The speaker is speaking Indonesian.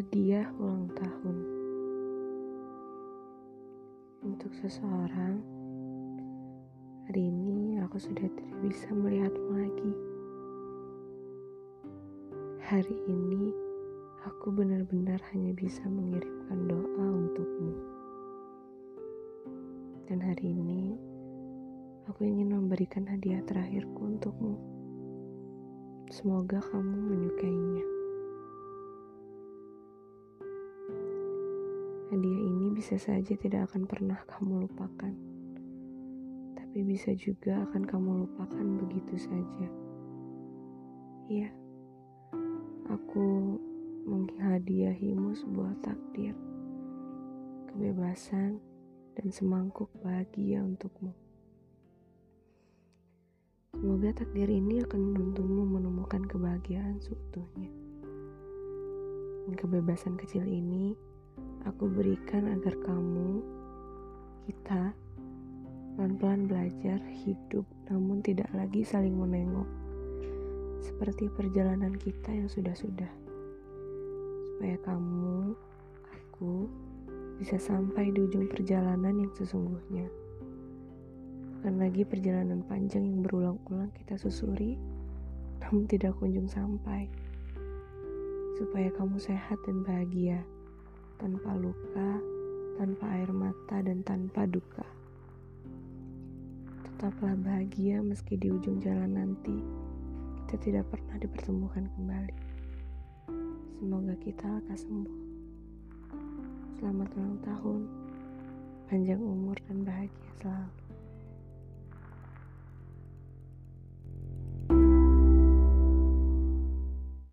Hadiah ulang tahun untuk seseorang. Hari ini aku sudah tidak bisa melihatmu lagi. Hari ini aku benar-benar hanya bisa mengirimkan doa untukmu. Dan hari ini aku ingin memberikan hadiah terakhirku untukmu. Semoga kamu menyukainya. Hadiah ini bisa saja tidak akan pernah kamu lupakan, tapi bisa juga akan kamu lupakan begitu saja. Iya, aku menghadiahimu sebuah takdir, kebebasan, dan semangkuk bahagia untukmu. Semoga takdir ini akan menuntunmu menemukan kebahagiaan seutuhnya. Dan kebebasan kecil ini aku berikan agar kamu, kita, pelan-pelan belajar hidup namun tidak lagi saling menengok. Seperti perjalanan kita yang sudah-sudah. Supaya kamu, aku, bisa sampai di ujung perjalanan yang sesungguhnya. Bukan lagi perjalanan panjang yang berulang-ulang kita susuri, namun tidak kunjung sampai. Supaya kamu sehat dan bahagia tanpa luka, tanpa air mata, dan tanpa duka. Tetaplah bahagia meski di ujung jalan nanti kita tidak pernah dipertemukan kembali. Semoga kita lekas sembuh. Selamat ulang tahun, panjang umur dan bahagia selalu.